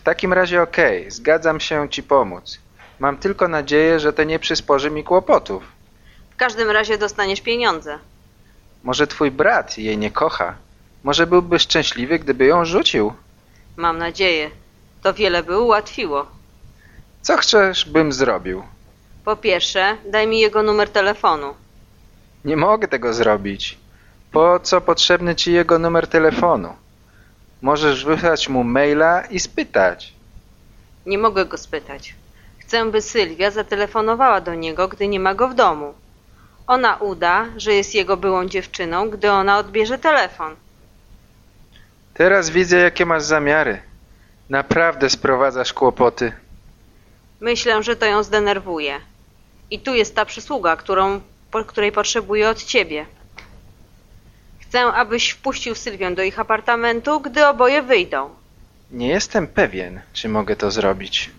W takim razie okej, zgadzam się ci pomóc. Mam tylko nadzieję, że to nie przysporzy mi kłopotów. W każdym razie dostaniesz pieniądze. Może twój brat jej nie kocha. Może byłby szczęśliwy, gdyby ją rzucił. Mam nadzieję. To wiele by ułatwiło. Co chcesz, bym zrobił? Po pierwsze, daj mi jego numer telefonu. Nie mogę tego zrobić. Po co potrzebny ci jego numer telefonu? Możesz wysłać mu maila i spytać. Nie mogę go spytać. Chcę, by Sylwia zatelefonowała do niego, gdy nie ma go w domu. Ona uda, że jest jego byłą dziewczyną, gdy ona odbierze telefon. Teraz widzę, jakie masz zamiary. Naprawdę sprowadzasz kłopoty. Myślę, że to ją zdenerwuje. I tu jest ta przysługa, którą, której potrzebuję od ciebie. Chcę, abyś wpuścił Sylwię do ich apartamentu, gdy oboje wyjdą. Nie jestem pewien, czy mogę to zrobić.